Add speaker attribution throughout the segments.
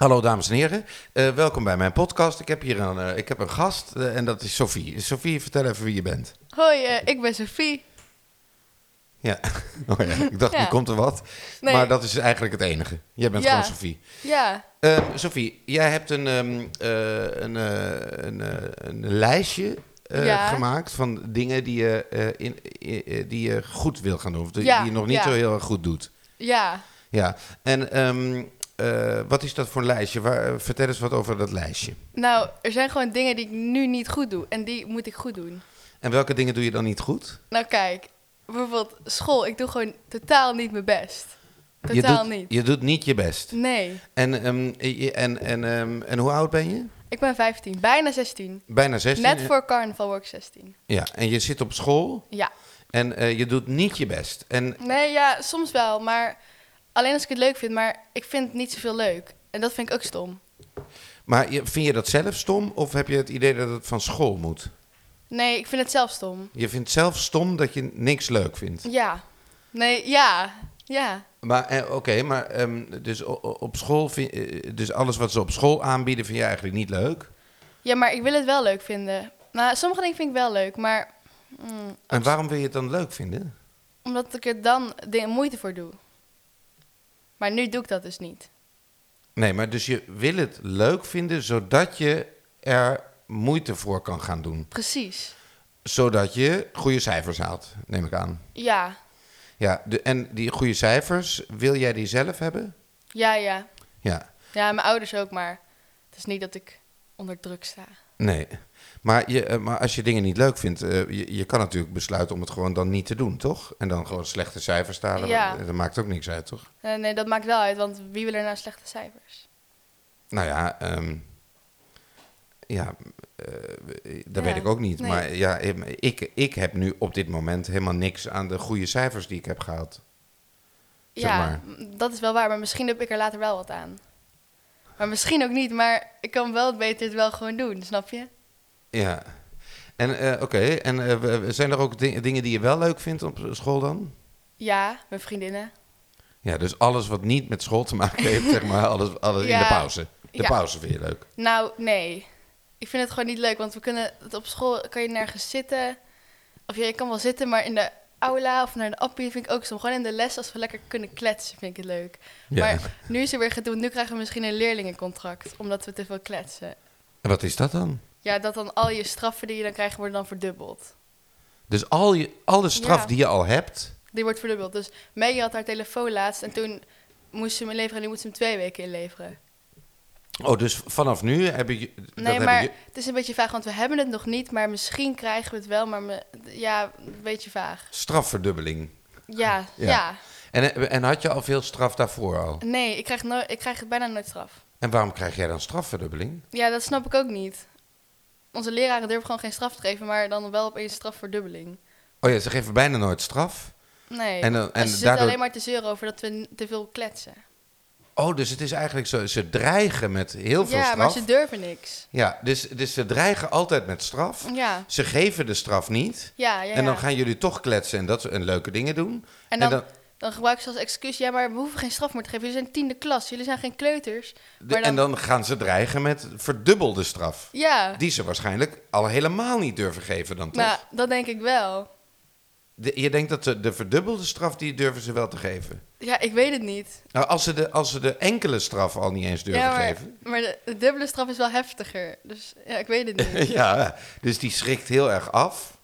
Speaker 1: Hallo dames en heren, Eh, welkom bij mijn podcast. Ik heb hier een, eh, ik heb een gast eh, en dat is Sophie. Sophie, vertel even wie je bent.
Speaker 2: Hoi, ik ben Sophie.
Speaker 1: Ja, oh ja ik dacht,
Speaker 2: Ja.
Speaker 1: nu komt er wat.
Speaker 2: Nee.
Speaker 1: Maar dat is eigenlijk het enige. Jij bent
Speaker 2: Ja.
Speaker 1: gewoon Sophie.
Speaker 2: Ja,
Speaker 1: Eh, Sophie, jij hebt een, ehm, eh, een, een, een lijstje gemaakt van dingen die je, in, die je goed wil gaan doen. Of die, je nog niet zo heel erg goed doet.
Speaker 2: ja.
Speaker 1: Ja, en ehm, eh, wat is dat voor een lijstje? Waar, vertel eens wat over dat lijstje.
Speaker 2: Nou, er zijn gewoon dingen die ik nu niet goed doe. En die moet ik goed doen.
Speaker 1: En welke dingen doe je dan niet goed?
Speaker 2: Nou kijk, bijvoorbeeld school. Ik doe gewoon totaal niet mijn best.
Speaker 1: je
Speaker 2: Totaal
Speaker 1: doet,
Speaker 2: niet.
Speaker 1: Je doet niet je best.
Speaker 2: Nee.
Speaker 1: En, ehm, je- en, en, ehm, en hoe oud ben je?
Speaker 2: Ik ben 15, bijna 16.
Speaker 1: Bijna 16.
Speaker 2: Net voor carnaval word ik 16.
Speaker 1: Ja, en je zit op school
Speaker 2: Ja.
Speaker 1: en eh, je doet niet je best. En
Speaker 2: Nee, ja, soms wel. Maar alleen als ik het leuk vind. Maar ik vind het niet zoveel leuk. En dat vind ik ook stom.
Speaker 1: Maar vind je dat zelf stom of heb je het idee dat het van school moet?
Speaker 2: Nee, ik vind het zelf stom.
Speaker 1: Je vindt zelf stom dat je niks leuk vindt.
Speaker 2: Ja. Nee, ja. Ja.
Speaker 1: Maar eh, oké, maar ehm, dus op school, vind, eh, dus alles wat ze op school aanbieden vind je eigenlijk niet leuk.
Speaker 2: Ja, maar ik wil het wel leuk vinden. Nou, sommige dingen vind ik wel leuk, maar... mm,
Speaker 1: En waarom wil je het dan leuk vinden?
Speaker 2: Omdat ik er dan dingen moeite voor doe. Maar nu doe ik dat dus niet.
Speaker 1: Nee, maar dus je wil het leuk vinden zodat je er moeite voor kan gaan doen.
Speaker 2: Precies.
Speaker 1: Zodat je goede cijfers haalt, neem ik aan.
Speaker 2: Ja.
Speaker 1: Ja, de, en die goede cijfers, wil jij die zelf hebben?
Speaker 2: Ja, ja.
Speaker 1: Ja,
Speaker 2: Ja, mijn ouders ook, maar het is niet dat ik onder druk sta.
Speaker 1: nee. Maar, je, eh, maar als je dingen niet leuk vindt, eh, je, je kan natuurlijk besluiten om het gewoon dan niet te doen, toch? En dan gewoon slechte cijfers te halen.
Speaker 2: Ja.
Speaker 1: Dat maakt ook niks uit, toch?
Speaker 2: Eh, nee, dat maakt wel uit, want wie wil er nou slechte cijfers?
Speaker 1: Nou ja, ehm, ja, eh, dat
Speaker 2: Ja,
Speaker 1: weet ik ook niet.
Speaker 2: nee.
Speaker 1: Maar ja, ik, ik heb nu op dit moment helemaal niks aan de goede cijfers die ik heb gehaald. Zeg
Speaker 2: ja,
Speaker 1: maar.
Speaker 2: dat is wel waar, maar misschien heb ik er later wel wat aan. Maar misschien ook niet, maar ik kan wel beter het wel gewoon doen, snap je?
Speaker 1: Ja. En eh, oké, en w- zijn er ook di- dingen die je wel leuk vindt op school dan?
Speaker 2: Ja, mijn vriendinnen.
Speaker 1: Ja, dus alles wat niet met school te maken heeft, zeg maar, alles, alles in de pauze. De
Speaker 2: Ja.
Speaker 1: pauze vind je leuk.
Speaker 2: Nou, nee. Ik vind het gewoon niet leuk, want we kunnen het op school kan je nergens zitten. Of ja, je kan wel zitten, maar in de aula of naar de appie vind ik ook zo. Gewoon in de les, als we lekker kunnen kletsen, vind ik het leuk.
Speaker 1: Ja.
Speaker 2: Maar nu is er weer gedoe. Nu krijgen we misschien een leerlingencontract, omdat we te veel kletsen.
Speaker 1: En wat is dat dan?
Speaker 2: Ja, dat dan al je straffen die je dan krijgt, worden dan verdubbeld.
Speaker 1: Dus al je, alle straf
Speaker 2: Ja.
Speaker 1: die je al hebt,
Speaker 2: Die wordt verdubbeld. Dus Maggie had haar telefoon laatst en toen moest ze hem inleveren en nu moet ze hem twee weken inleveren.
Speaker 1: Oh, dus vanaf nu heb je...
Speaker 2: Nee, maar
Speaker 1: je-
Speaker 2: het is een beetje vaag, want we hebben het nog niet, maar misschien krijgen we het wel, maar me, ja, een beetje vaag.
Speaker 1: Strafverdubbeling.
Speaker 2: Ja,
Speaker 1: Ja.
Speaker 2: ja.
Speaker 1: En, en had je al veel straf daarvoor al?
Speaker 2: Nee, ik krijg, nooit, ik krijg bijna nooit straf.
Speaker 1: En waarom krijg jij dan strafverdubbeling?
Speaker 2: Ja, dat snap ik ook niet. Onze leraren durven gewoon geen straf te geven, maar dan wel opeens strafverdubbeling.
Speaker 1: Oh ja, ze geven bijna nooit straf.
Speaker 2: Nee,
Speaker 1: En dan- en
Speaker 2: ze
Speaker 1: daardoor-
Speaker 2: alleen maar te zeuren over dat we te veel kletsen.
Speaker 1: Oh, dus het is eigenlijk zo, ze dreigen met heel veel
Speaker 2: Ja,
Speaker 1: straf.
Speaker 2: maar ze durven niks.
Speaker 1: Ja, dus, dus ze dreigen altijd met straf.
Speaker 2: Ja,
Speaker 1: Ze geven de straf niet.
Speaker 2: ja, ja.
Speaker 1: En dan
Speaker 2: ja.
Speaker 1: gaan jullie toch kletsen en, dat, en leuke dingen doen.
Speaker 2: En dan, dan gebruiken ze als excuus, ja, maar we hoeven geen straf meer te geven. Jullie zijn tiende klas, jullie zijn geen kleuters.
Speaker 1: de- en dan gaan ze dreigen met verdubbelde straf.
Speaker 2: Ja,
Speaker 1: Die ze waarschijnlijk al helemaal niet durven geven dan toch?
Speaker 2: nou, dat denk ik wel.
Speaker 1: De- je denkt dat de verdubbelde straf, die durven ze wel te geven.
Speaker 2: Ja, ik weet het niet.
Speaker 1: Nou, als ze de, als ze de enkele straf al niet eens durven
Speaker 2: ja, maar,
Speaker 1: geven.
Speaker 2: maar de, de dubbele straf is wel heftiger. Dus ja, ik weet het niet.
Speaker 1: ja, dus die schrikt heel erg af.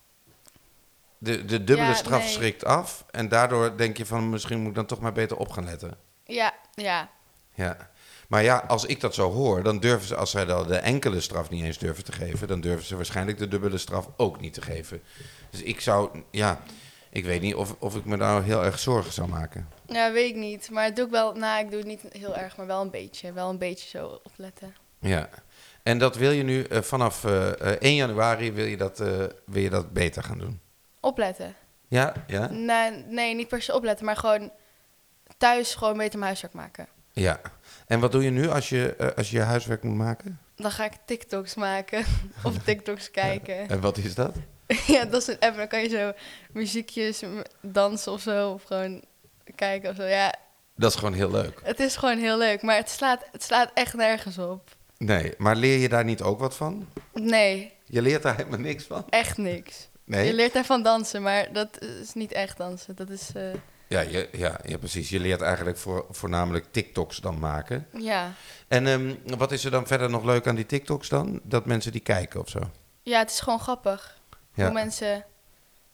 Speaker 1: De, de dubbele
Speaker 2: Ja,
Speaker 1: straf
Speaker 2: nee.
Speaker 1: schrikt af. En daardoor denk je van misschien moet ik dan toch maar beter op gaan letten.
Speaker 2: Ja, ja.
Speaker 1: Ja. Maar ja, als ik dat zo hoor, dan durven ze, als zij dan de enkele straf niet eens durven te geven, dan durven ze waarschijnlijk de dubbele straf ook niet te geven. Dus ik zou, ja, ik weet niet of, of ik me daar heel erg zorgen zou maken.
Speaker 2: Ja, weet ik niet. Maar het doe ik wel, nou, ik doe het niet heel erg, maar wel een beetje. Wel een beetje zo opletten.
Speaker 1: Ja. En dat wil je nu eh, vanaf eh, eh, 1 januari wil je, dat, eh, wil je dat beter gaan doen?
Speaker 2: Opletten.
Speaker 1: Ja, ja?
Speaker 2: Nee, nee, niet per se opletten, maar gewoon thuis gewoon beter mijn huiswerk maken.
Speaker 1: Ja. En wat doe je nu als je, eh, als je je huiswerk moet maken?
Speaker 2: Dan ga ik TikToks maken of TikToks kijken.
Speaker 1: En wat is dat?
Speaker 2: ja, dat is een app. Dan kan je zo muziekjes, dansen of zo. Of gewoon kijken of zo. Ja,
Speaker 1: Dat is gewoon heel leuk.
Speaker 2: Het is gewoon heel leuk, maar het slaat, het slaat echt nergens op.
Speaker 1: Nee, maar leer je daar niet ook wat van?
Speaker 2: Nee,
Speaker 1: Je leert daar helemaal niks van?
Speaker 2: echt niks.
Speaker 1: Nee?
Speaker 2: Je leert daarvan dansen, maar dat is niet echt dansen. Dat is, eh,
Speaker 1: Ja, je, ja, ja, precies. Je leert eigenlijk voor, voornamelijk TikToks dan maken.
Speaker 2: ja.
Speaker 1: En ehm, wat is er dan verder nog leuk aan die TikToks dan? Dat mensen die kijken of zo?
Speaker 2: ja, het is gewoon grappig.
Speaker 1: Ja.
Speaker 2: Hoe mensen...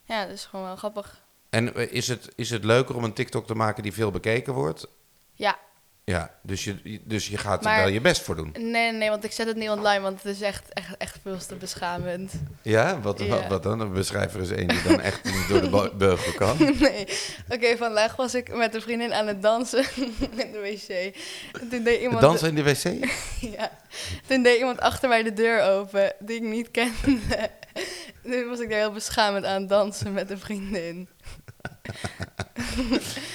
Speaker 2: Ja, het is gewoon wel grappig.
Speaker 1: En eh, is het, is het leuker om een TikTok te maken die veel bekeken wordt?
Speaker 2: Ja,
Speaker 1: Ja, dus je, dus je gaat er wel je best voor doen.
Speaker 2: nee, nee, want ik zet het niet online, want het is echt, echt, echt veel te beschamend.
Speaker 1: Ja? Wat,
Speaker 2: Ja.
Speaker 1: Wat, wat dan? Een beschrijver is één die dan echt niet door de beugel kan.
Speaker 2: Nee. Oké, vandaag was ik met een vriendin aan het dansen in de wc. En toen deed iemand...
Speaker 1: Dansen in de wc?
Speaker 2: Ja. Toen deed iemand achter mij de deur open, die ik niet kende. Toen was ik daar heel beschamend aan dansen met een vriendin.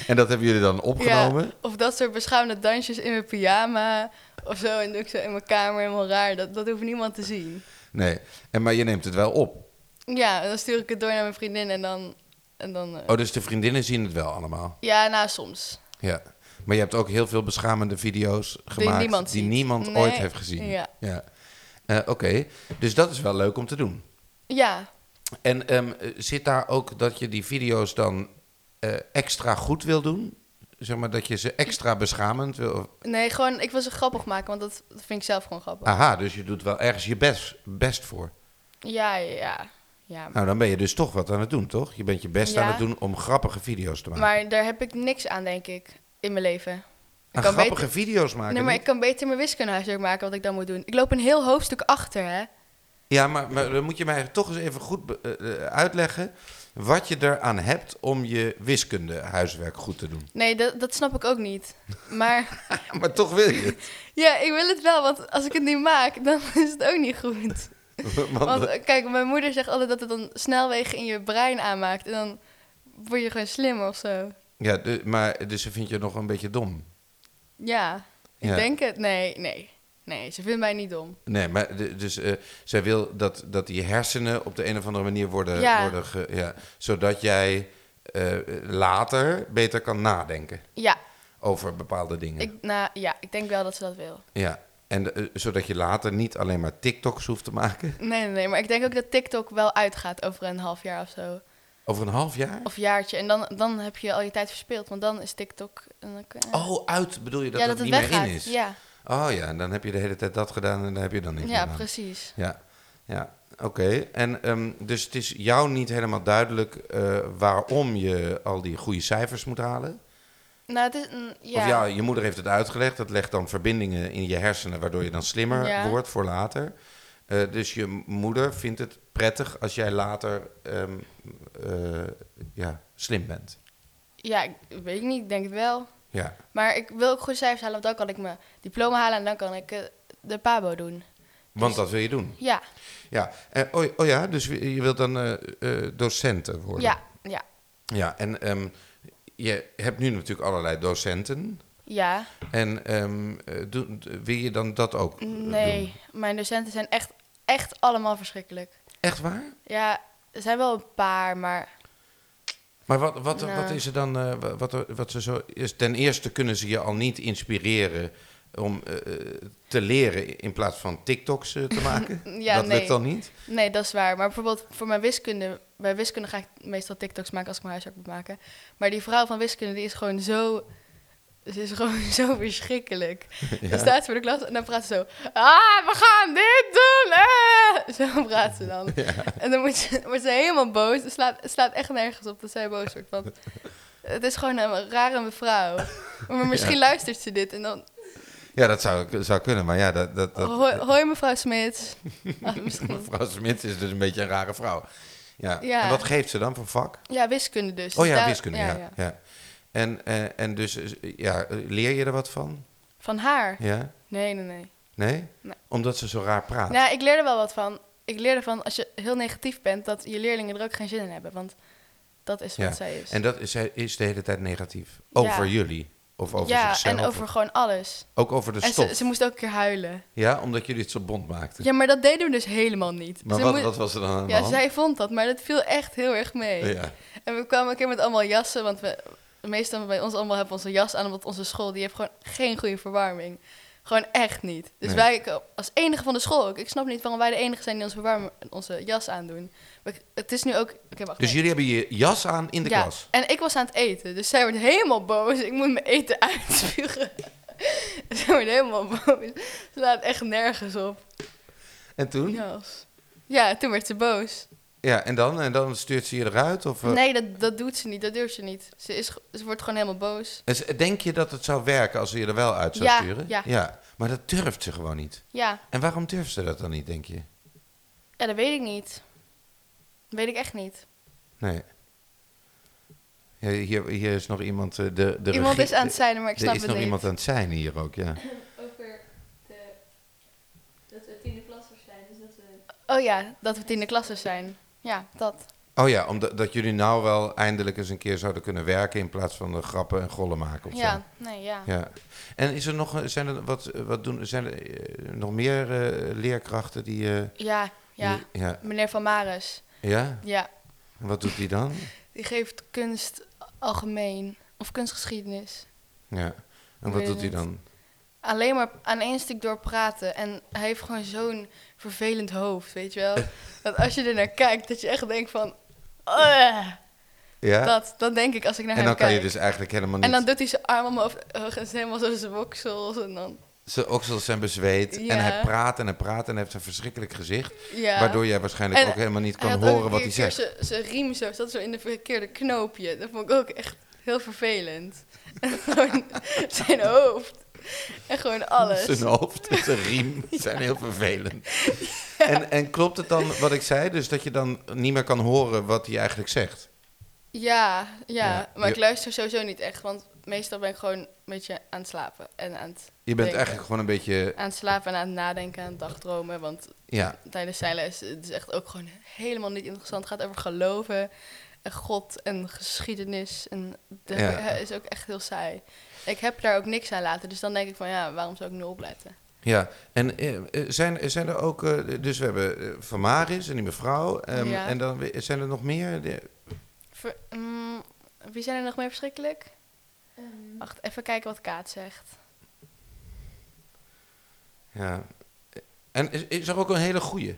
Speaker 1: En dat hebben jullie dan opgenomen?
Speaker 2: Ja, of dat soort beschamende dansjes in mijn pyjama of zo. En doe ik zo in mijn kamer helemaal raar. Dat, dat hoeft niemand te zien.
Speaker 1: Nee. En, maar je neemt het wel op.
Speaker 2: Ja, dan stuur ik het door naar mijn vriendin en dan... En dan eh,
Speaker 1: Oh, dus de vriendinnen zien het wel allemaal?
Speaker 2: Ja, nou, soms.
Speaker 1: Ja. Maar je hebt ook heel veel beschamende video's gemaakt...
Speaker 2: niemand
Speaker 1: die niemand
Speaker 2: Nee.
Speaker 1: ooit heeft gezien.
Speaker 2: Ja.
Speaker 1: ja. Eh, Oké, dus dat is wel leuk om te doen.
Speaker 2: Ja,
Speaker 1: En ehm, eh, zit daar ook dat je die video's dan eh, extra goed wil doen? Zeg maar dat je ze extra beschamend wil...
Speaker 2: nee, gewoon, ik wil ze grappig maken, want dat, dat vind ik zelf gewoon grappig.
Speaker 1: Aha, dus je doet wel ergens je best, best voor.
Speaker 2: Ja, ja, ja.
Speaker 1: Nou, dan ben je dus toch wat aan het doen, toch? Je bent je best
Speaker 2: Ja.
Speaker 1: aan het doen om grappige video's te maken.
Speaker 2: Maar daar heb ik niks aan, denk ik, in mijn leven. Ik kan
Speaker 1: grappige
Speaker 2: beter-
Speaker 1: video's maken?
Speaker 2: Nee, maar
Speaker 1: niet?
Speaker 2: ik kan beter mijn wiskundehuiswerk maken wat ik dan moet doen. Ik loop een heel hoofdstuk achter, hè?
Speaker 1: Ja, maar, maar dan moet je mij toch eens even goed eh, eh, uitleggen... wat je eraan hebt om je wiskunde huiswerk goed te doen.
Speaker 2: Nee, dat, dat snap ik ook niet. Maar
Speaker 1: maar toch wil je het.
Speaker 2: ja, ik wil het wel, want als ik het niet maak, dan is het ook niet goed.
Speaker 1: Want,
Speaker 2: eh, kijk, mijn moeder zegt altijd dat het dan snelwegen in je brein aanmaakt. En dan word je gewoon slimmer of zo.
Speaker 1: ja, de- maar dus ze vindt je nog een beetje dom.
Speaker 2: Ja, ik
Speaker 1: Ja.
Speaker 2: denk het. Nee, nee. Nee, ze vindt mij niet dom.
Speaker 1: Nee, maar de- dus eh, zij wil dat, dat die hersenen op de een of andere manier worden...
Speaker 2: Ja.
Speaker 1: worden ge- ja, zodat jij eh, later beter kan nadenken
Speaker 2: Ja,
Speaker 1: over bepaalde dingen.
Speaker 2: ik, nou, ja, ik denk wel dat ze dat wil.
Speaker 1: Ja, en eh, zodat je later niet alleen maar TikToks hoeft te maken.
Speaker 2: Nee, nee, nee. Maar ik denk ook dat TikTok wel uitgaat over een half jaar of zo.
Speaker 1: Over een half jaar?
Speaker 2: Of jaartje. En dan, dan heb je al je tijd verspeeld. Want dan is TikTok... En dan, kun-
Speaker 1: Oh, uit bedoel je dat dat niet
Speaker 2: het
Speaker 1: meer in is?
Speaker 2: Ja,
Speaker 1: Oh ja, en dan heb je de hele tijd dat gedaan en dan heb je dan niet
Speaker 2: ja
Speaker 1: gedaan.
Speaker 2: precies.
Speaker 1: Ja, ja. oké. En ehm, dus het is jou niet helemaal duidelijk eh, waarom je al die goede cijfers moet halen?
Speaker 2: Nou, het is... mm, ja.
Speaker 1: Of ja, je moeder heeft het uitgelegd. Dat legt dan verbindingen in je hersenen, waardoor je dan slimmer
Speaker 2: Ja.
Speaker 1: wordt voor later. Eh, dus je moeder vindt het prettig als jij later ehm, eh, ja, slim bent.
Speaker 2: Ja, ik weet ik niet. Ik denk het wel.
Speaker 1: Ja.
Speaker 2: Maar ik wil ook goede cijfers halen, want dan kan ik mijn diploma halen en dan kan ik eh, de PABO doen.
Speaker 1: Want
Speaker 2: Dus-
Speaker 1: dat wil je doen.
Speaker 2: Ja,
Speaker 1: Ja. Eh, oh, oh ja, dus je wilt dan eh docenten worden.
Speaker 2: ja, ja,
Speaker 1: Ja, en ehm, je hebt nu natuurlijk allerlei docenten.
Speaker 2: ja.
Speaker 1: En ehm, eh, wil je dan dat ook
Speaker 2: Nee,
Speaker 1: doen?
Speaker 2: mijn docenten zijn echt, echt allemaal verschrikkelijk.
Speaker 1: Echt waar?
Speaker 2: Ja, er zijn wel een paar, maar
Speaker 1: Maar wat, wat,
Speaker 2: Nou.
Speaker 1: wat is er dan, eh, wa- wat, wat ze zo is? Ten eerste kunnen ze je al niet inspireren om eh, eh, te leren in plaats van TikToks te maken.
Speaker 2: Ja,
Speaker 1: dat
Speaker 2: nee.
Speaker 1: lukt dan niet.
Speaker 2: nee, dat is waar. Maar bijvoorbeeld voor mijn wiskunde, bij wiskunde ga ik meestal TikToks maken als ik mijn huiswerk moet maken. Maar die vrouw van wiskunde, die is gewoon zo, ze is gewoon zo verschrikkelijk. Dan staat ze voor de klas en dan praat ze zo, ah, we gaan dit doen, eh! Zo praat ze dan. En dan wordt ze, wordt ze helemaal boos. Het slaat, het slaat echt nergens op dat zij boos wordt. Want het is gewoon een rare mevrouw. Maar misschien luistert ze dit en dan...
Speaker 1: Ja, dat zou, zou kunnen, maar ja, dat, dat, dat,
Speaker 2: Hoi, hoi mevrouw Smits. Ah,
Speaker 1: mevrouw Smit is dus een beetje een rare vrouw. Ja.
Speaker 2: Ja.
Speaker 1: En wat geeft ze dan voor vak?
Speaker 2: Ja, wiskunde dus.
Speaker 1: Oh
Speaker 2: Dus
Speaker 1: ja, wiskunde, ja. ja. En, eh, en dus, eh, ja, leer je er wat van?
Speaker 2: Van haar?
Speaker 1: Ja?
Speaker 2: Nee, nee, nee.
Speaker 1: Nee?
Speaker 2: Nee.
Speaker 1: Omdat ze zo raar praat?
Speaker 2: Nou, ik leer er wel wat van. Ik leer ervan, als je heel negatief bent, dat je leerlingen er ook geen zin in hebben. Want dat is wat
Speaker 1: Ja,
Speaker 2: zij is.
Speaker 1: En dat is, zij is de hele tijd negatief. Over
Speaker 2: Ja.
Speaker 1: jullie? Of over
Speaker 2: ja,
Speaker 1: zichzelf?
Speaker 2: en over gewoon alles.
Speaker 1: Ook over de
Speaker 2: En
Speaker 1: stof?
Speaker 2: ze, ze moest ook een keer huilen.
Speaker 1: Ja, omdat jullie het zo bond maakten?
Speaker 2: Ja, maar dat deden we dus helemaal niet.
Speaker 1: Maar
Speaker 2: Ze
Speaker 1: wat, wat was er dan aan
Speaker 2: Ja,
Speaker 1: hand?
Speaker 2: zij vond dat, maar dat viel echt heel erg mee.
Speaker 1: Ja.
Speaker 2: En we kwamen een keer met allemaal jassen, want we, meestal bij ons allemaal hebben onze jas aan, omdat onze school, die heeft gewoon geen goede verwarming. Gewoon echt niet. Dus
Speaker 1: Nee.
Speaker 2: wij, als enige van de school ook, ik snap niet waarom wij de enige zijn die onze, verwarming, onze jas aandoen. Maar het is nu ook... Oké, wacht.
Speaker 1: Dus
Speaker 2: nee.
Speaker 1: jullie hebben je jas aan in de
Speaker 2: ja,
Speaker 1: klas?
Speaker 2: en ik was aan het eten, dus zij wordt helemaal boos. Ik moet mijn eten uitspugen. zij wordt helemaal boos. Ze laat echt nergens op.
Speaker 1: En toen? Ja,
Speaker 2: toen werd ze boos.
Speaker 1: En dan? En dan stuurt ze je eruit? Of, eh,
Speaker 2: Nee, dat, dat doet ze niet. Dat durft ze niet. Ze, is, ze wordt gewoon helemaal boos.
Speaker 1: Dus Denk je dat het zou werken als ze je er wel uit zou
Speaker 2: Ja,
Speaker 1: sturen?
Speaker 2: ja.
Speaker 1: Maar dat durft ze gewoon niet.
Speaker 2: Ja,
Speaker 1: En waarom durft ze dat dan niet, denk je?
Speaker 2: ja dat weet ik niet. Dat weet ik echt niet.
Speaker 1: Nee. Ja, hier, hier is nog iemand... eh, De, de
Speaker 2: iemand
Speaker 1: regie-
Speaker 2: is aan het zijn, maar ik
Speaker 1: Er
Speaker 2: snap
Speaker 1: is
Speaker 2: het
Speaker 1: nog
Speaker 2: niet.
Speaker 1: iemand aan het zijn hier ook, ja.
Speaker 2: Over de, dat we tiende klassers zijn. Dus dat we... Oh ja, dat we tiende klassers zijn. Ja, dat.
Speaker 1: Oh ja, omdat dat jullie nou wel eindelijk eens een keer zouden kunnen werken... in plaats van de grappen en gollen maken of zo.
Speaker 2: Ja, nee, ja.
Speaker 1: Ja. En is er nog, zijn er wat, wat doen, zijn er eh, nog meer eh, leerkrachten die, eh,
Speaker 2: Ja, ja.
Speaker 1: die- ja,
Speaker 2: Meneer Van Maris.
Speaker 1: ja?
Speaker 2: Ja,
Speaker 1: Wat doet hij dan?
Speaker 2: die geeft kunst algemeen. Of kunstgeschiedenis.
Speaker 1: Ja. En wat doet hij dan?
Speaker 2: Alleen maar aan één stuk door praten. En hij heeft gewoon zo'n vervelend hoofd, weet je wel. dat als je er naar kijkt, dat je echt denkt van...
Speaker 1: Ja.
Speaker 2: Dat, dat denk ik als ik naar
Speaker 1: en
Speaker 2: hem
Speaker 1: dan kan
Speaker 2: kijk.
Speaker 1: je dus eigenlijk helemaal niet.
Speaker 2: En dan doet hij zijn arm omhoog en helemaal zo zijn woksels en dan...
Speaker 1: Zijn oksels zijn bezweet.
Speaker 2: Ja.
Speaker 1: En hij praat en hij praat en hij heeft een verschrikkelijk gezicht.
Speaker 2: Ja.
Speaker 1: Waardoor jij waarschijnlijk
Speaker 2: En
Speaker 1: ook helemaal niet kan horen wat hij zegt.
Speaker 2: Zijn riem zo, zat zo in de verkeerde knoopje. Dat vond ik ook echt heel vervelend. En zijn hoofd. En gewoon alles.
Speaker 1: Zijn hoofd en zijn riem zijn heel vervelend. En, en klopt het dan wat ik zei? Dus dat je dan niet meer kan horen wat hij eigenlijk zegt?
Speaker 2: Ja, ja,
Speaker 1: Ja,
Speaker 2: maar ik luister sowieso niet echt. Want meestal ben ik gewoon een beetje aan het slapen. En aan het,
Speaker 1: Je bent
Speaker 2: denken.
Speaker 1: eigenlijk gewoon een beetje...
Speaker 2: aan het slapen en aan het nadenken, aan het dagdromen. Want
Speaker 1: Ja,
Speaker 2: tijdens zijn les het is echt ook gewoon helemaal niet interessant. Het gaat over geloven en God en geschiedenis. En dat
Speaker 1: Ja.
Speaker 2: is ook echt heel saai. Ik heb daar ook niks aan laten. Dus dan denk ik van ja, waarom zou ik nu opletten?
Speaker 1: ja. En eh, eh, zijn, zijn er ook... eh, dus we hebben Van Maris en die mevrouw. ehm,
Speaker 2: Ja.
Speaker 1: En dan zijn er nog meer? De-
Speaker 2: Ver- mm, wie zijn er nog meer verschrikkelijk? Wacht, even kijken wat Kaat zegt.
Speaker 1: ja. En is, is er ook een hele goeie?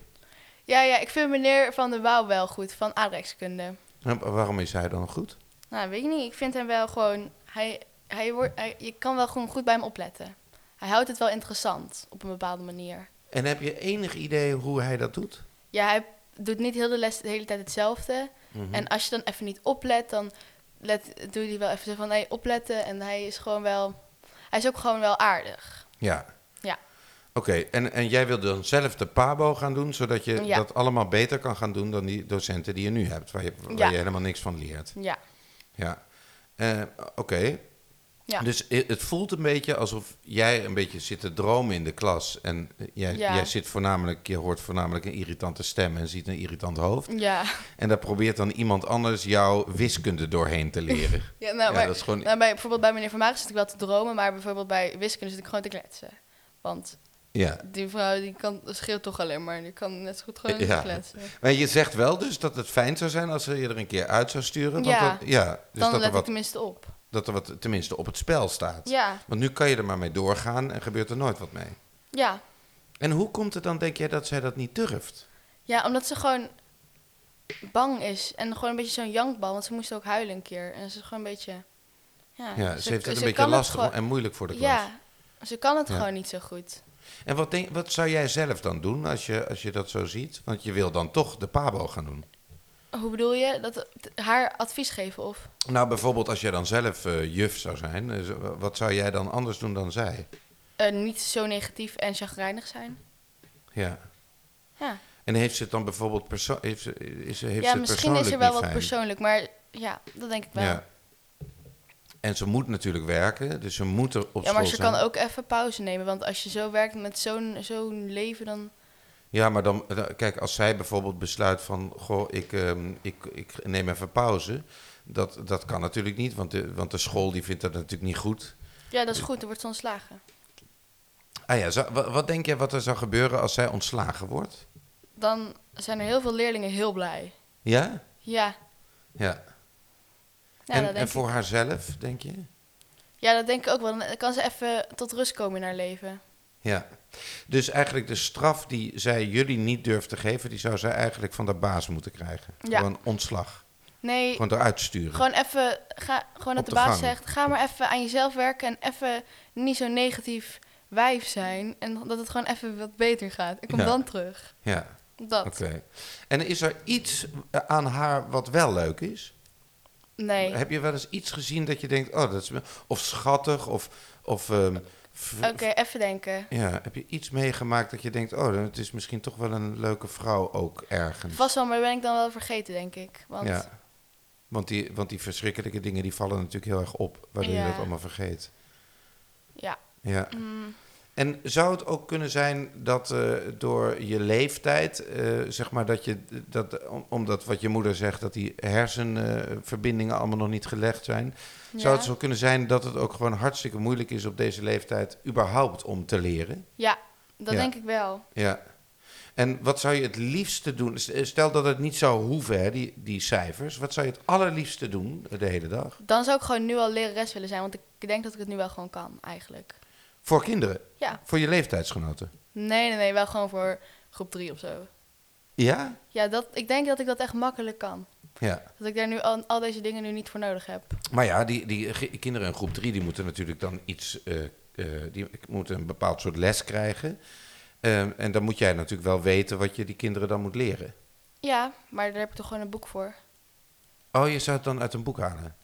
Speaker 2: Ja, ja, ik vind meneer Van der Wouw wel goed, van aardrijkskunde.
Speaker 1: En waarom is hij dan goed?
Speaker 2: Nou, weet ik niet. Ik vind hem wel gewoon... Hij, hij wordt, hij, je kan wel gewoon goed bij hem opletten. Hij houdt het wel interessant, op een bepaalde manier.
Speaker 1: En heb je enig idee hoe hij dat doet?
Speaker 2: Ja, hij doet niet heel de les de hele tijd hetzelfde.
Speaker 1: Mhm.
Speaker 2: En als je dan even niet oplet, dan let, doe hij wel even zo van... Nee, opletten. En hij is gewoon wel... Hij is ook gewoon wel aardig.
Speaker 1: Ja.
Speaker 2: Ja.
Speaker 1: Oké, en, en jij wil dan zelf de PABO gaan doen, zodat je
Speaker 2: Ja.
Speaker 1: dat allemaal beter kan gaan doen dan die docenten die je nu hebt, waar je, waar
Speaker 2: Ja.
Speaker 1: je helemaal niks van leert.
Speaker 2: Ja.
Speaker 1: Ja. Eh, Oké.
Speaker 2: Ja.
Speaker 1: Dus het voelt een beetje alsof jij een beetje zit te dromen in de klas. En eh, jij,
Speaker 2: Ja.
Speaker 1: jij zit voornamelijk, je hoort voornamelijk een irritante stem en ziet een irritant hoofd.
Speaker 2: Ja.
Speaker 1: En daar probeert dan iemand anders jouw wiskunde doorheen te leren.
Speaker 2: Ja, nou,
Speaker 1: ja,
Speaker 2: maar,
Speaker 1: dat is gewoon.
Speaker 2: nou, bij, bijvoorbeeld bij meneer Van Maag zit ik wel te dromen, maar bijvoorbeeld bij wiskunde zit ik gewoon te kletsen. Want
Speaker 1: Ja.
Speaker 2: die vrouw die kan scheelt toch alleen maar, die kan net zo goed gewoon
Speaker 1: Ja.
Speaker 2: kletsen.
Speaker 1: Maar je zegt wel dus dat het fijn zou zijn als ze je er een keer uit zou sturen. Want
Speaker 2: Ja.
Speaker 1: dat, ja dus
Speaker 2: Dan
Speaker 1: dat, er
Speaker 2: let ik
Speaker 1: wat,
Speaker 2: tenminste op.
Speaker 1: dat er wat tenminste op het spel staat.
Speaker 2: Ja,
Speaker 1: Want nu kan je er maar mee doorgaan en gebeurt er nooit wat mee.
Speaker 2: ja.
Speaker 1: En hoe komt het dan, denk jij, dat zij dat niet durft?
Speaker 2: Ja, omdat ze gewoon bang is en gewoon een beetje zo'n jankbal, want ze moest ook huilen een keer. En ze is gewoon een beetje... Ja,
Speaker 1: Ja, ze, heeft het een beetje lastig
Speaker 2: gewoon-
Speaker 1: en moeilijk voor de klas.
Speaker 2: Ja, ze kan het
Speaker 1: Ja.
Speaker 2: gewoon niet zo goed.
Speaker 1: En wat, denk, wat zou jij zelf dan doen als je, als je dat zo ziet? Want je wil dan toch de PABO gaan doen.
Speaker 2: Hoe bedoel je? Dat haar advies geven of?
Speaker 1: Nou, bijvoorbeeld als jij dan zelf eh, juf zou zijn, eh, wat zou jij dan anders doen dan zij?
Speaker 2: eh, niet zo negatief en chagrijnig zijn.
Speaker 1: Ja.
Speaker 2: Ja,
Speaker 1: En heeft ze het dan bijvoorbeeld perso heeft ze, is, heeft
Speaker 2: ja
Speaker 1: ze
Speaker 2: misschien is
Speaker 1: persoonlijk
Speaker 2: er wel wat
Speaker 1: fijn?
Speaker 2: persoonlijk, maar ja, dat denk ik wel.
Speaker 1: Ja. En ze moet natuurlijk werken, dus ze moet er op
Speaker 2: Ja, maar ze
Speaker 1: zijn.
Speaker 2: kan ook even pauze nemen. Want als je zo werkt met zo'n zo'n leven, dan...
Speaker 1: Ja, maar dan, dan- kijk, als zij bijvoorbeeld besluit van, goh, ik, ehm, ik, ik neem even pauze. Dat, dat kan natuurlijk niet, want de, want de school die vindt dat natuurlijk niet goed.
Speaker 2: Ja, dat is goed, er wordt ze ontslagen.
Speaker 1: Ah ja, wat, denk jij wat er zou gebeuren als zij ontslagen wordt?
Speaker 2: Dan zijn er heel veel leerlingen heel blij.
Speaker 1: Ja?
Speaker 2: Ja,
Speaker 1: Ja.
Speaker 2: Ja,
Speaker 1: en en voor
Speaker 2: ik.
Speaker 1: haarzelf, denk je?
Speaker 2: Ja, dat denk ik ook wel. Dan kan ze even tot rust komen in haar leven.
Speaker 1: Ja. Dus eigenlijk de straf die zij jullie niet durft te geven, die zou zij eigenlijk van de baas moeten krijgen.
Speaker 2: Ja.
Speaker 1: Gewoon ontslag.
Speaker 2: Nee,
Speaker 1: Gewoon eruit sturen.
Speaker 2: gewoon even, ga, gewoon dat de
Speaker 1: de
Speaker 2: baas
Speaker 1: gang.
Speaker 2: zegt, ga maar even aan jezelf werken en even niet zo negatief wijf zijn. En dat het gewoon even wat beter gaat. Ik kom
Speaker 1: Ja.
Speaker 2: dan terug.
Speaker 1: Ja,
Speaker 2: Dat.
Speaker 1: oké. En is er iets eh, aan haar wat wel leuk is?
Speaker 2: Nee.
Speaker 1: Heb je wel eens iets gezien dat je denkt, oh, dat is of schattig of of ehm,
Speaker 2: Oké, even denken.
Speaker 1: ja, heb je iets meegemaakt dat je denkt, oh, het is misschien toch wel een leuke vrouw ook ergens.
Speaker 2: Vast wel, maar ben ik dan wel vergeten, denk ik. Want
Speaker 1: Ja. Want die, want die verschrikkelijke dingen die vallen natuurlijk heel erg op, waardoor je dat allemaal vergeet.
Speaker 2: ja.
Speaker 1: Ja.
Speaker 2: mm,
Speaker 1: En zou het ook kunnen zijn dat eh, door je leeftijd, eh, zeg maar dat je, dat, om- omdat wat je moeder zegt, dat die hersenverbindingen allemaal nog niet gelegd zijn, zou het zo kunnen zijn dat het ook gewoon hartstikke moeilijk is op deze leeftijd überhaupt om te leren?
Speaker 2: Ja, dat
Speaker 1: Ja.
Speaker 2: denk ik wel.
Speaker 1: Ja. En wat zou je het liefste doen? Stel dat het niet zou hoeven, hè, die, die cijfers. Wat zou je het allerliefste doen de hele dag?
Speaker 2: Dan zou ik gewoon nu al lerares willen zijn, want ik denk dat ik het nu wel gewoon kan, eigenlijk.
Speaker 1: Voor kinderen?
Speaker 2: Ja.
Speaker 1: Voor je leeftijdsgenoten?
Speaker 2: Nee, nee, nee, wel gewoon voor groep 3 of zo.
Speaker 1: Ja?
Speaker 2: Ja, dat, ik denk dat ik dat echt makkelijk kan.
Speaker 1: Ja.
Speaker 2: Dat ik daar nu al, al deze dingen nu niet voor nodig heb.
Speaker 1: Maar ja, die, die kinderen in groep 3 die moeten natuurlijk dan iets, eh, eh, die moeten een bepaald soort les krijgen. Ehm, en dan moet jij natuurlijk wel weten wat je die kinderen dan moet leren.
Speaker 2: Ja, maar daar heb ik toch gewoon een boek voor.
Speaker 1: Oh, je zou het dan uit een boek halen?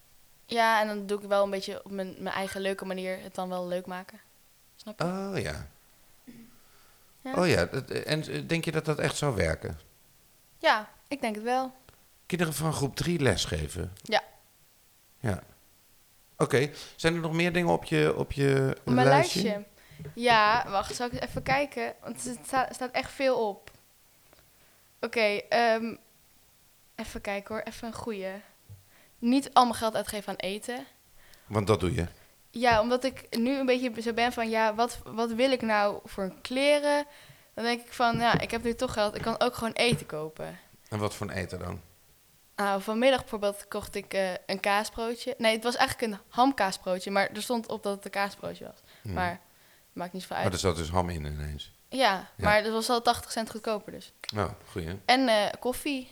Speaker 2: Ja, en dan doe ik wel een beetje op mijn, mijn eigen leuke manier het dan wel leuk maken. Snap je?
Speaker 1: Oh ja.
Speaker 2: Ja.
Speaker 1: Oh ja, dat- en eh, denk je dat dat echt zou werken?
Speaker 2: Ja, ik denk het wel.
Speaker 1: Kinderen van groep 3 lesgeven?
Speaker 2: Ja.
Speaker 1: Ja. Oké, zijn er nog meer dingen op je, op je
Speaker 2: Op mijn
Speaker 1: lijstje?
Speaker 2: lijstje. Ja, wacht, zal ik eens even kijken? Want er sta- staat echt veel op. Oké, ehm, even kijken hoor, even een goeie. Niet al mijn geld uitgeven aan eten.
Speaker 1: Want dat doe je.
Speaker 2: Ja, omdat ik nu een beetje zo ben van, ja, wat, wat wil ik nou voor kleren? Dan denk ik van, ja, ik heb nu toch geld, ik kan ook gewoon eten kopen.
Speaker 1: En wat voor een eten dan?
Speaker 2: Nou, vanmiddag bijvoorbeeld kocht ik eh, een kaasbroodje. Nee, het was eigenlijk een hamkaasbroodje, maar er stond op dat het een kaasbroodje was.
Speaker 1: Hmm.
Speaker 2: Maar maakt niet
Speaker 1: Maar
Speaker 2: uit.
Speaker 1: er zat dus ham in ineens.
Speaker 2: Ja, maar dat was al 80 cent goedkoper dus.
Speaker 1: Nou, goeie.
Speaker 2: En eh, koffie,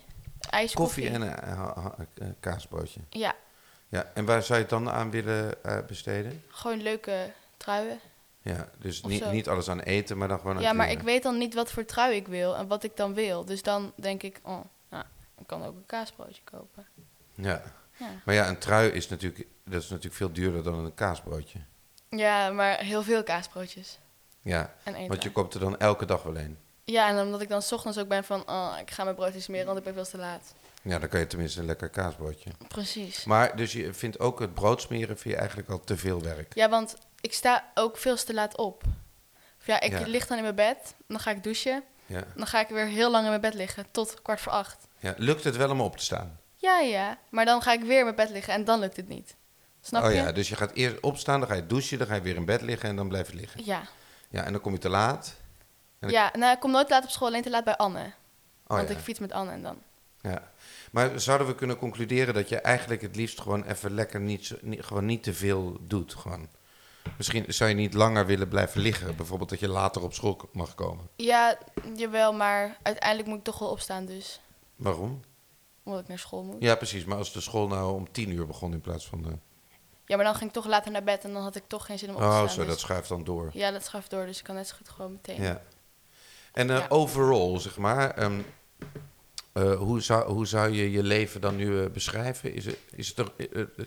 Speaker 2: ijskoffie.
Speaker 1: Koffie en een ha- eh, kaasbroodje.
Speaker 2: Ja,
Speaker 1: Ja, en waar zou je het dan aan willen eh, besteden?
Speaker 2: gewoon leuke truien.
Speaker 1: Ja, dus niet, niet alles aan eten, maar dan gewoon aan
Speaker 2: Ja, maar ik weet dan niet wat voor trui ik wil en wat ik dan wil. Dus dan denk ik, oh, nou, ik kan ook een kaasbroodje kopen.
Speaker 1: Ja.
Speaker 2: Ja,
Speaker 1: Maar ja, een trui is natuurlijk, dat is natuurlijk veel duurder dan een kaasbroodje.
Speaker 2: ja maar heel veel kaasbroodjes.
Speaker 1: Ja, want je koopt er dan elke dag wel een.
Speaker 2: Ja, en omdat ik dan 's ochtends ook ben van, oh, ik ga mijn brood niet smeren, want ik ben veel te laat.
Speaker 1: Ja, dan kan je tenminste een lekker kaasbroodje.
Speaker 2: Precies.
Speaker 1: Maar dus je vindt ook het brood smeren vind je eigenlijk al te veel werk.
Speaker 2: Ja, want ik sta ook veel te laat op. Of ja, ik
Speaker 1: Ja.
Speaker 2: lig dan in mijn bed, dan ga ik douchen.
Speaker 1: Ja.
Speaker 2: Dan ga ik weer heel lang in mijn bed liggen, tot kwart voor acht.
Speaker 1: ja. Lukt het wel om op te staan?
Speaker 2: Ja, ja, maar dan ga ik weer in mijn bed liggen en dan lukt het niet. Snap
Speaker 1: oh
Speaker 2: je?
Speaker 1: ja, dus je gaat eerst opstaan, dan ga je douchen, dan ga je weer in bed liggen en dan blijf je liggen.
Speaker 2: Ja.
Speaker 1: Ja, en dan kom je te laat.
Speaker 2: Ja, nou, ik kom nooit laat op school, alleen te laat bij Anne.
Speaker 1: Oh
Speaker 2: want
Speaker 1: ja.
Speaker 2: ik fiets met Anne en dan.
Speaker 1: Ja. Maar zouden we kunnen concluderen dat je eigenlijk het liefst gewoon even lekker niet, gewoon niet te veel doet? Gewoon. Misschien zou je niet langer willen blijven liggen. Bijvoorbeeld dat je later op school mag komen.
Speaker 2: Ja, jawel, maar uiteindelijk moet ik toch wel opstaan dus.
Speaker 1: Waarom?
Speaker 2: Omdat ik naar school moet.
Speaker 1: Ja, precies. Maar als de school nou om tien uur begon in plaats van... De...
Speaker 2: Ja, maar dan ging ik toch later naar bed en dan had ik toch geen zin om op te
Speaker 1: Oh,
Speaker 2: staan.
Speaker 1: zo,
Speaker 2: dus-
Speaker 1: dat schuift dan door.
Speaker 2: Ja, dat schuift door, dus ik kan net zo goed gewoon meteen.
Speaker 1: Ja. En eh,
Speaker 2: Ja.
Speaker 1: overall, zeg maar... ehm, eh, hoe, zou, hoe zou je je leven dan nu eh, beschrijven? Is het, is het er, eh,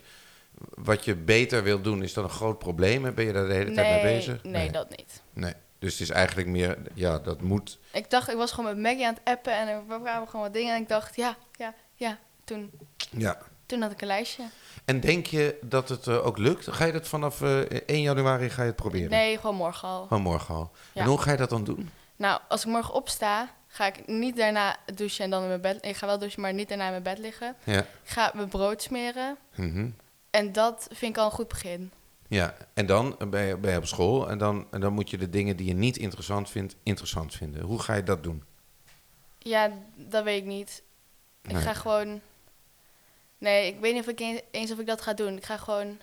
Speaker 1: wat je beter wil doen, is dat een groot probleem? Ben je daar de hele tijd mee bezig?
Speaker 2: Nee, dat niet.
Speaker 1: Nee. Dus het is eigenlijk meer, ja, dat moet.
Speaker 2: Ik dacht, ik was gewoon met Maggie aan het appen en er kwamen gewoon wat dingen. En ik dacht, ja, ja, ja. Toen,
Speaker 1: Ja.
Speaker 2: toen had ik een lijstje.
Speaker 1: En denk je dat het ook lukt? Ga je dat vanaf eh 1 januari ga je het proberen?
Speaker 2: Nee, gewoon morgen al.
Speaker 1: Van morgen al.
Speaker 2: Ja.
Speaker 1: En hoe ga je dat dan doen?
Speaker 2: Nou, als ik morgen opsta, ga ik niet daarna douchen en dan in mijn bed... Ik ga wel douchen, maar niet daarna in mijn bed liggen.
Speaker 1: Ja.
Speaker 2: Ik ga mijn brood smeren.
Speaker 1: Mhm.
Speaker 2: En dat vind ik al een goed begin.
Speaker 1: Ja, en dan ben je, ben je op school en dan, en dan moet je de dingen die je niet interessant vindt, interessant vinden. Hoe ga je dat doen?
Speaker 2: Ja, dat weet ik niet. Ik ga gewoon... Nee, ik weet niet of ik eens of ik dat ga doen. Ik ga gewoon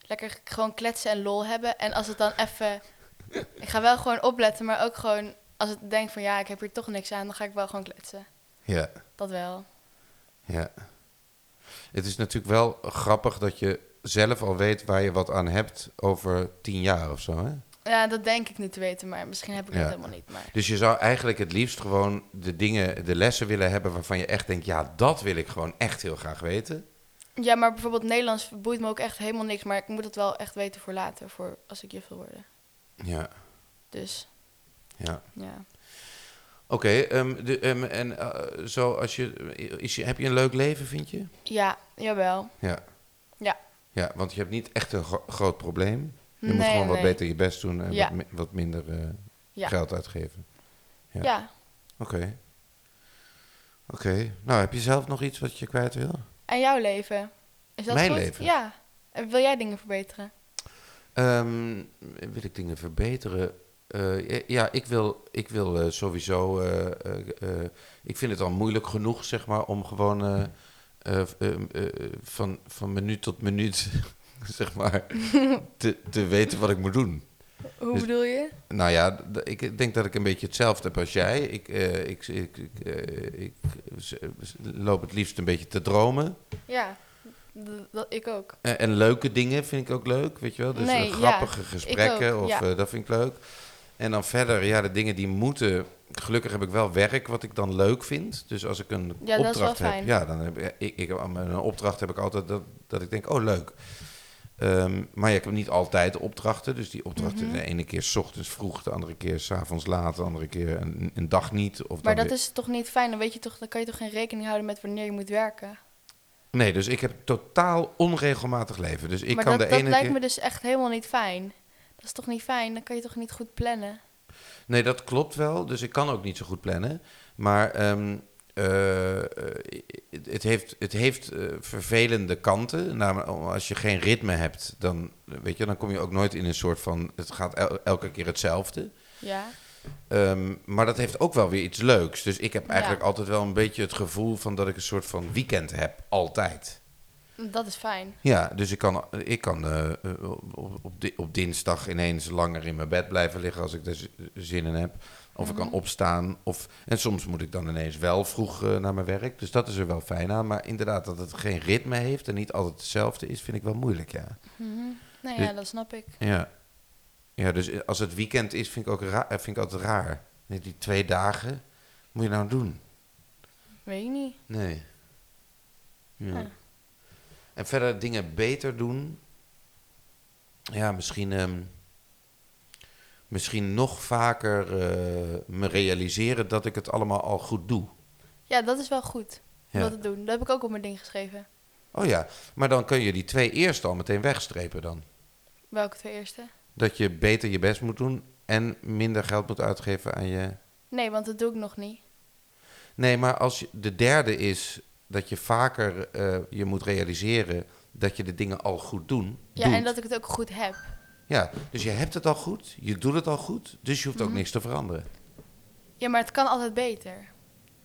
Speaker 2: lekker gewoon kletsen en lol hebben. En als het dan even... Ik ga wel gewoon opletten, maar ook gewoon... Als ik denk van ja, ik heb hier toch niks aan, dan ga ik wel gewoon kletsen.
Speaker 1: Ja,
Speaker 2: Dat wel.
Speaker 1: ja. Het is natuurlijk wel grappig dat je zelf al weet waar je wat aan hebt over tien jaar of zo, hè?
Speaker 2: Ja, dat denk ik nu te weten, maar misschien heb ik
Speaker 1: Ja.
Speaker 2: dat helemaal niet. Maar
Speaker 1: Dus je zou eigenlijk het liefst gewoon de dingen, de lessen willen hebben waarvan je echt denkt, ja, dat wil ik gewoon echt heel graag weten.
Speaker 2: ja, maar bijvoorbeeld Nederlands boeit me ook echt helemaal niks. Maar ik moet het wel echt weten voor later, voor als ik juf wil worden.
Speaker 1: Ja,
Speaker 2: Dus
Speaker 1: ja.
Speaker 2: ja.
Speaker 1: Oké, ehm, ehm, en eh, zo als je, is je, heb je een leuk leven, vind je?
Speaker 2: Ja, jawel.
Speaker 1: Ja.
Speaker 2: Ja.
Speaker 1: Ja, want je hebt niet echt een gro- groot probleem. Je moet
Speaker 2: Nee,
Speaker 1: gewoon wat beter je best doen en
Speaker 2: Ja.
Speaker 1: wat, wat minder eh,
Speaker 2: Ja.
Speaker 1: geld uitgeven. Ja.
Speaker 2: Ja.
Speaker 1: Oké. Oké. Nou, heb je zelf nog iets wat je kwijt wil?
Speaker 2: En jouw leven? Is dat
Speaker 1: Mijn
Speaker 2: goed?
Speaker 1: leven?
Speaker 2: Ja. En Wil jij dingen verbeteren?
Speaker 1: Ehm, wil ik dingen verbeteren? Eh, ja, ja, ik wil, ik wil eh, sowieso. eh, eh, eh, ik vind het al moeilijk genoeg, zeg maar, om gewoon eh, eh, eh, eh, van, van minuut tot minuut, zeg maar, te, te weten wat ik moet doen.
Speaker 2: Hoe
Speaker 1: Dus-
Speaker 2: bedoel je?
Speaker 1: Nou ja, ik denk dat ik een beetje hetzelfde heb als jij. Ik, eh, ik, ik, ik, eh, loop het liefst een beetje te dromen.
Speaker 2: Ja, dat, ik ook.
Speaker 1: En, en leuke dingen vind ik ook leuk, weet je wel. Dus
Speaker 2: Nee,
Speaker 1: eh, grappige
Speaker 2: ja,
Speaker 1: gesprekken,
Speaker 2: ook,
Speaker 1: of,
Speaker 2: ja.
Speaker 1: eh, dat vind ik leuk. En dan verder, ja, de dingen die moeten... Gelukkig heb ik wel werk wat ik dan leuk vind. Dus als ik een
Speaker 2: Ja, dat
Speaker 1: opdracht heb...
Speaker 2: fijn.
Speaker 1: Ja, dan heb ik, ik, ik, een opdracht heb ik altijd dat, dat ik denk, oh, leuk. Ehm, maar ja, ik heb niet altijd opdrachten. Dus die opdrachten,
Speaker 2: Mhm.
Speaker 1: de ene keer 's ochtends vroeg, de andere keer 's avonds laat, de andere keer een, een dag niet. Of
Speaker 2: Maar dat
Speaker 1: weer-
Speaker 2: is toch niet fijn? Dan, weet je toch, dan kan je toch geen rekening houden met wanneer je moet werken?
Speaker 1: Nee, dus ik heb totaal onregelmatig leven. Dus ik
Speaker 2: maar
Speaker 1: kan
Speaker 2: dat,
Speaker 1: de
Speaker 2: dat
Speaker 1: ene
Speaker 2: lijkt
Speaker 1: keer...
Speaker 2: me dus echt helemaal niet fijn. Dat is toch niet fijn? Dan kan je toch niet goed plannen?
Speaker 1: Nee, dat klopt wel. Dus ik kan ook niet zo goed plannen. Maar ehm, eh, eh, het heeft, het heeft eh, vervelende kanten. Namelijk, als je geen ritme hebt, dan, weet je, dan kom je ook nooit in een soort van... Het gaat el- elke keer hetzelfde.
Speaker 2: Ja.
Speaker 1: Ehm, maar dat heeft ook wel weer iets leuks. Dus ik heb eigenlijk
Speaker 2: Ja.
Speaker 1: altijd wel een beetje het gevoel van dat ik een soort van weekend heb. Altijd.
Speaker 2: Dat is fijn.
Speaker 1: Ja, dus ik kan, ik kan eh, eh, op, op, di- op dinsdag ineens langer in mijn bed blijven liggen als ik er zin in heb. Of ik kan
Speaker 2: Mhm.
Speaker 1: opstaan. Of, en soms moet ik dan ineens wel vroeg eh, naar mijn werk. Dus dat is er wel fijn aan. Maar inderdaad, dat het geen ritme heeft en niet altijd hetzelfde is, vind ik wel moeilijk, ja.
Speaker 2: Nee,
Speaker 1: Dus-
Speaker 2: ja, dat snap ik.
Speaker 1: Ja, ja dus als het weekend is, vind ik, ook raar, vind ik altijd raar. Die twee dagen, moet je nou doen?
Speaker 2: Weet je niet.
Speaker 1: Nee. Ja.
Speaker 2: Ja.
Speaker 1: En verder dingen beter doen. Ja, misschien, ehm, misschien nog vaker eh, me realiseren dat ik het allemaal al goed doe.
Speaker 2: Ja, dat is wel goed om
Speaker 1: Ja.
Speaker 2: dat te doen. Dat heb ik ook op mijn ding geschreven.
Speaker 1: Oh ja, maar dan kun je die twee eerst al meteen wegstrepen dan.
Speaker 2: Welke twee eerste?
Speaker 1: Dat je beter je best moet doen en minder geld moet uitgeven aan je...
Speaker 2: Nee, want dat doe ik nog niet.
Speaker 1: Nee, maar als je, de derde is dat je vaker eh, je moet realiseren dat je de dingen al goed doen.
Speaker 2: Ja,
Speaker 1: doet.
Speaker 2: en dat ik het ook goed heb.
Speaker 1: Ja, dus je hebt het al goed, je doet het al goed, dus je hoeft ook
Speaker 2: Mhm.
Speaker 1: niks te veranderen.
Speaker 2: Ja, maar het kan altijd beter.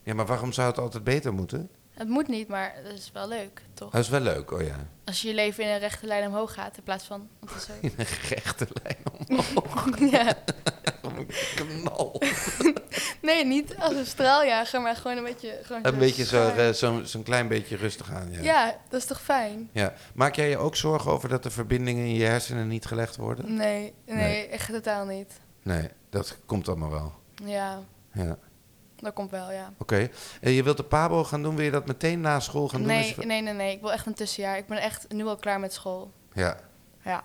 Speaker 1: Ja, maar waarom zou het altijd beter moeten?
Speaker 2: Het moet niet, maar dat is wel leuk, toch?
Speaker 1: Dat is wel leuk, oh ja.
Speaker 2: Als je je leven in een rechte lijn omhoog gaat, in plaats van... Zo...
Speaker 1: In een rechte lijn omhoog.
Speaker 2: ja.
Speaker 1: Knal.
Speaker 2: Nee, niet als een straaljager, maar gewoon een beetje... Gewoon
Speaker 1: Een beetje zo, eh, zo'n zo'n klein beetje rustig aan, ja.
Speaker 2: Ja, dat is toch fijn?
Speaker 1: Ja. Maak jij je ook zorgen over dat de verbindingen in je hersenen niet gelegd worden?
Speaker 2: Nee, nee,
Speaker 1: Nee.
Speaker 2: echt totaal niet.
Speaker 1: Nee, dat komt allemaal wel.
Speaker 2: Ja,
Speaker 1: Ja,
Speaker 2: dat komt wel, ja.
Speaker 1: oké. En je wilt de Pabo gaan doen, wil je dat meteen na school gaan doen?
Speaker 2: Nee,
Speaker 1: Als je-
Speaker 2: nee, nee, nee. Ik wil echt een tussenjaar. Ik ben echt nu al klaar met school.
Speaker 1: Ja,
Speaker 2: Ja.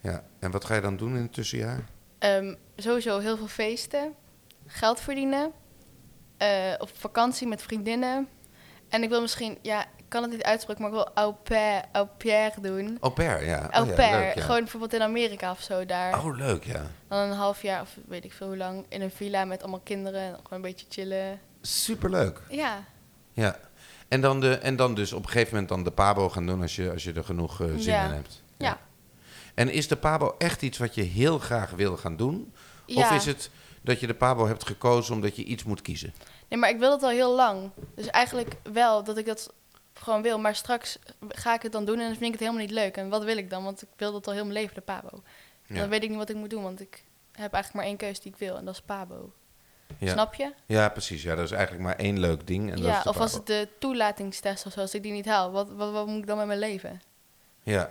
Speaker 1: ja. En wat ga je dan doen in het tussenjaar?
Speaker 2: Ehm, sowieso heel veel feesten. Geld verdienen. eh, op vakantie met vriendinnen. En ik wil misschien, ja, ik kan het niet uitspreken, maar ik wil au pair, au pair doen.
Speaker 1: Au pair, ja.
Speaker 2: Au
Speaker 1: oh, ja,
Speaker 2: pair,
Speaker 1: leuk, ja.
Speaker 2: gewoon bijvoorbeeld in Amerika of zo daar.
Speaker 1: Oh, leuk, ja.
Speaker 2: Dan een half jaar of weet ik veel hoe lang in een villa met allemaal kinderen. en Gewoon een beetje chillen.
Speaker 1: Superleuk.
Speaker 2: Ja,
Speaker 1: Ja. En dan, de, en dan dus op een gegeven moment dan de Pabo gaan doen als je, als je er genoeg eh, zin
Speaker 2: Ja.
Speaker 1: in hebt.
Speaker 2: Ja.
Speaker 1: En is de Pabo echt iets wat je heel graag wil gaan doen?
Speaker 2: ja.
Speaker 1: Of is het dat je de Pabo hebt gekozen omdat je iets moet kiezen?
Speaker 2: Nee, maar ik wil het al heel lang. Dus eigenlijk wel dat ik dat gewoon wil. Maar straks ga ik het dan doen en dan vind ik het helemaal niet leuk. En wat wil ik dan? Want ik wil dat al heel mijn leven, de pabo.
Speaker 1: Ja.
Speaker 2: Dan weet ik niet wat ik moet doen, want ik heb eigenlijk maar één keuze die ik wil. En dat is pabo.
Speaker 1: Ja.
Speaker 2: Snap je?
Speaker 1: Ja, precies. Ja, dat is eigenlijk maar één leuk ding. En dat
Speaker 2: ja,
Speaker 1: is de
Speaker 2: of als het de toelatingstest of zo, als ik die niet haal, wat, wat, wat moet ik dan met mijn leven?
Speaker 1: Ja.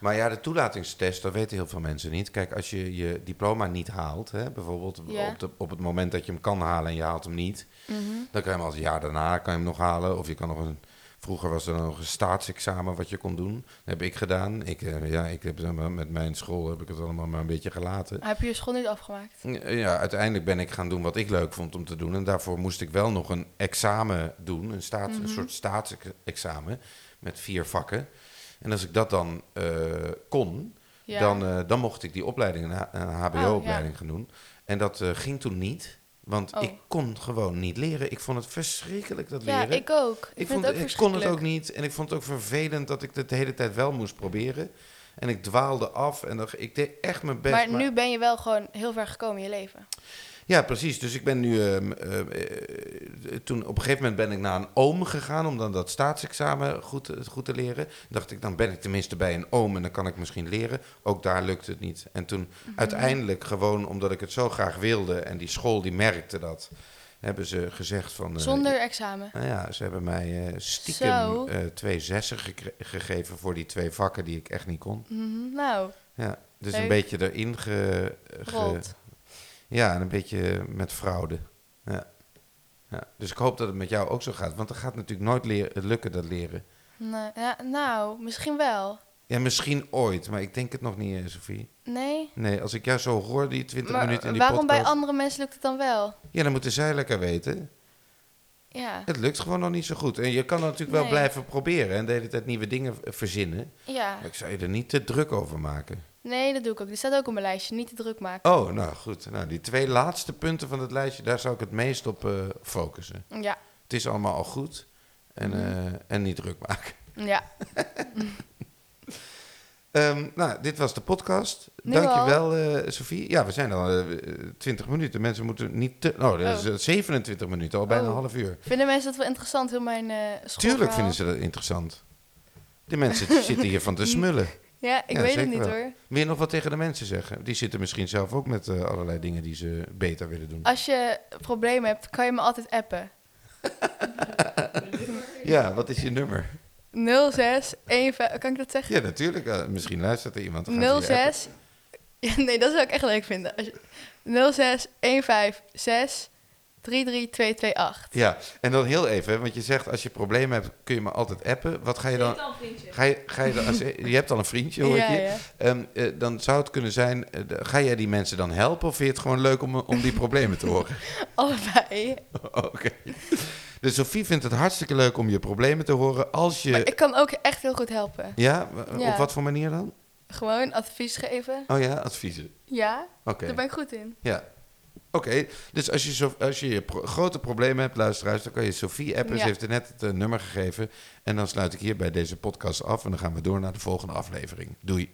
Speaker 1: Maar ja, de toelatingstest, dat weten heel veel mensen niet. Kijk, als je je diploma niet haalt, hè, bijvoorbeeld op, de, op het moment dat je hem kan halen en je haalt hem niet,
Speaker 2: Mhm.
Speaker 1: dan kan je hem als een jaar daarna kan je hem nog halen. Of je kan nog een. Vroeger was er nog een staatsexamen wat je kon doen. Dat heb ik gedaan. Ik, eh, ja, ik heb met mijn school heb ik het allemaal maar een beetje gelaten.
Speaker 2: Heb je je school niet afgemaakt?
Speaker 1: Ja, uiteindelijk ben ik gaan doen wat ik leuk vond om te doen. En daarvoor moest ik wel nog een examen doen, een, staats, een
Speaker 2: Mhm.
Speaker 1: soort staatsexamen met vier vakken. En als ik dat dan eh, kon,
Speaker 2: Ja.
Speaker 1: dan, eh, dan mocht ik die opleiding, een, HBO-opleiding gaan doen. En dat eh, ging toen niet, want
Speaker 2: Oh.
Speaker 1: ik kon gewoon niet leren. Ik vond het verschrikkelijk, dat
Speaker 2: ja,
Speaker 1: leren.
Speaker 2: ik ook. Ik,
Speaker 1: vond,
Speaker 2: het ook
Speaker 1: ik kon het ook niet. En ik vond het ook vervelend dat ik het de hele tijd wel moest proberen. En ik dwaalde af en ik deed echt mijn best.
Speaker 2: Maar nu ben je wel gewoon heel ver gekomen in je leven.
Speaker 1: Ja, precies. Dus ik ben nu. ehm, eh, eh, toen op een gegeven moment ben ik naar een oom gegaan om dan dat staatsexamen goed, te- goed te leren. Dacht ik, dan ben ik tenminste bij een oom en dan kan ik misschien leren. Ook daar lukte het niet. En toen
Speaker 2: Mhm.
Speaker 1: uiteindelijk, gewoon omdat ik het zo graag wilde en die school die merkte dat, hebben ze gezegd van. eh,
Speaker 2: Zonder examen.
Speaker 1: nou ja, ze hebben mij eh, stiekem
Speaker 2: Zo.
Speaker 1: eh, twee zessen gegeven voor die twee vakken die ik echt niet kon.
Speaker 2: Mhm, Nou,
Speaker 1: Ja, dus
Speaker 2: Leuk.
Speaker 1: een beetje erin ge, ge-. Ja, en een beetje met fraude. Ja. Ja. Dus ik hoop dat het met jou ook zo gaat. Want er gaat natuurlijk nooit leren, lukken, dat leren.
Speaker 2: Nee, ja, nou, misschien wel.
Speaker 1: Ja, misschien ooit, maar ik denk het nog niet, eh, Sophie.
Speaker 2: Nee?
Speaker 1: Nee, als ik jou zo hoor, die 20
Speaker 2: Maar
Speaker 1: minuten in die
Speaker 2: waarom
Speaker 1: podcast...
Speaker 2: bij andere mensen lukt het dan wel?
Speaker 1: Ja, dan moeten zij lekker weten.
Speaker 2: Ja,
Speaker 1: Het lukt gewoon nog niet zo goed. En je kan natuurlijk wel blijven proberen en de hele tijd nieuwe dingen verzinnen.
Speaker 2: ja.
Speaker 1: Maar ik zou je er niet te druk over maken.
Speaker 2: Nee, dat doe ik ook. Die staat ook op mijn lijstje. Niet te druk maken.
Speaker 1: Oh, nou goed. Nou, die twee laatste punten van het lijstje, daar zou ik het meest op eh, focussen.
Speaker 2: Ja,
Speaker 1: Het is allemaal al goed en,
Speaker 2: Mhm.
Speaker 1: eh, en niet druk maken.
Speaker 2: ja.
Speaker 1: Ehm, nou, dit was de podcast.
Speaker 2: Nu
Speaker 1: Dankjewel, eh Sophie. Ja, we zijn al eh, 20 minuten. Mensen moeten niet te... Oh, dat is
Speaker 2: Oh.
Speaker 1: eh, 27 minuten, al bijna een
Speaker 2: Oh.
Speaker 1: half uur.
Speaker 2: Vinden mensen dat wel interessant, heel mijn?
Speaker 1: Tuurlijk vinden ze dat interessant. De mensen zitten hier van te smullen.
Speaker 2: Ja, ik
Speaker 1: Ja,
Speaker 2: weet het niet
Speaker 1: wel.
Speaker 2: hoor.
Speaker 1: Wil je nog wat tegen de mensen zeggen? Die zitten misschien zelf ook met eh, allerlei dingen die ze beter willen doen.
Speaker 2: Als je problemen hebt, kan je me altijd appen.
Speaker 1: Ja, wat is je nummer?
Speaker 2: 0615... Kan ik dat zeggen?
Speaker 1: Ja, natuurlijk. eh, misschien luistert er iemand. dan gaan ze je appen.
Speaker 2: 06... Ja, nee, dat zou ik echt leuk vinden. Als je... 06156 33228.
Speaker 1: Ja, en dan heel even, want je zegt als je problemen hebt, kun je me altijd appen. Wat ga je dan... Ga je, ga je, dan als, je hebt al een vriendje, hoor ik
Speaker 2: Ja,
Speaker 1: je.
Speaker 2: ja.
Speaker 1: Ehm, eh, dan zou het kunnen zijn, eh, ga jij die mensen dan helpen of vind je het gewoon leuk om, om die problemen te horen?
Speaker 2: Allebei.
Speaker 1: Oké. Dus Sophie vindt het hartstikke leuk om je problemen te horen als je...
Speaker 2: Maar ik kan ook echt heel goed helpen.
Speaker 1: Ja? Op wat voor manier dan?
Speaker 2: Gewoon advies geven.
Speaker 1: Oh ja, adviezen.
Speaker 2: Ja,
Speaker 1: Oké.
Speaker 2: daar ben ik goed in.
Speaker 1: Ja. Oké, dus als je, zo, als je, pro- grote problemen hebt, luisteraars, dan kan je Sophie
Speaker 2: Ja.
Speaker 1: heeft er net het eh, nummer gegeven. En dan sluit ik hier bij deze podcast af en dan gaan we door naar de volgende aflevering. Doei.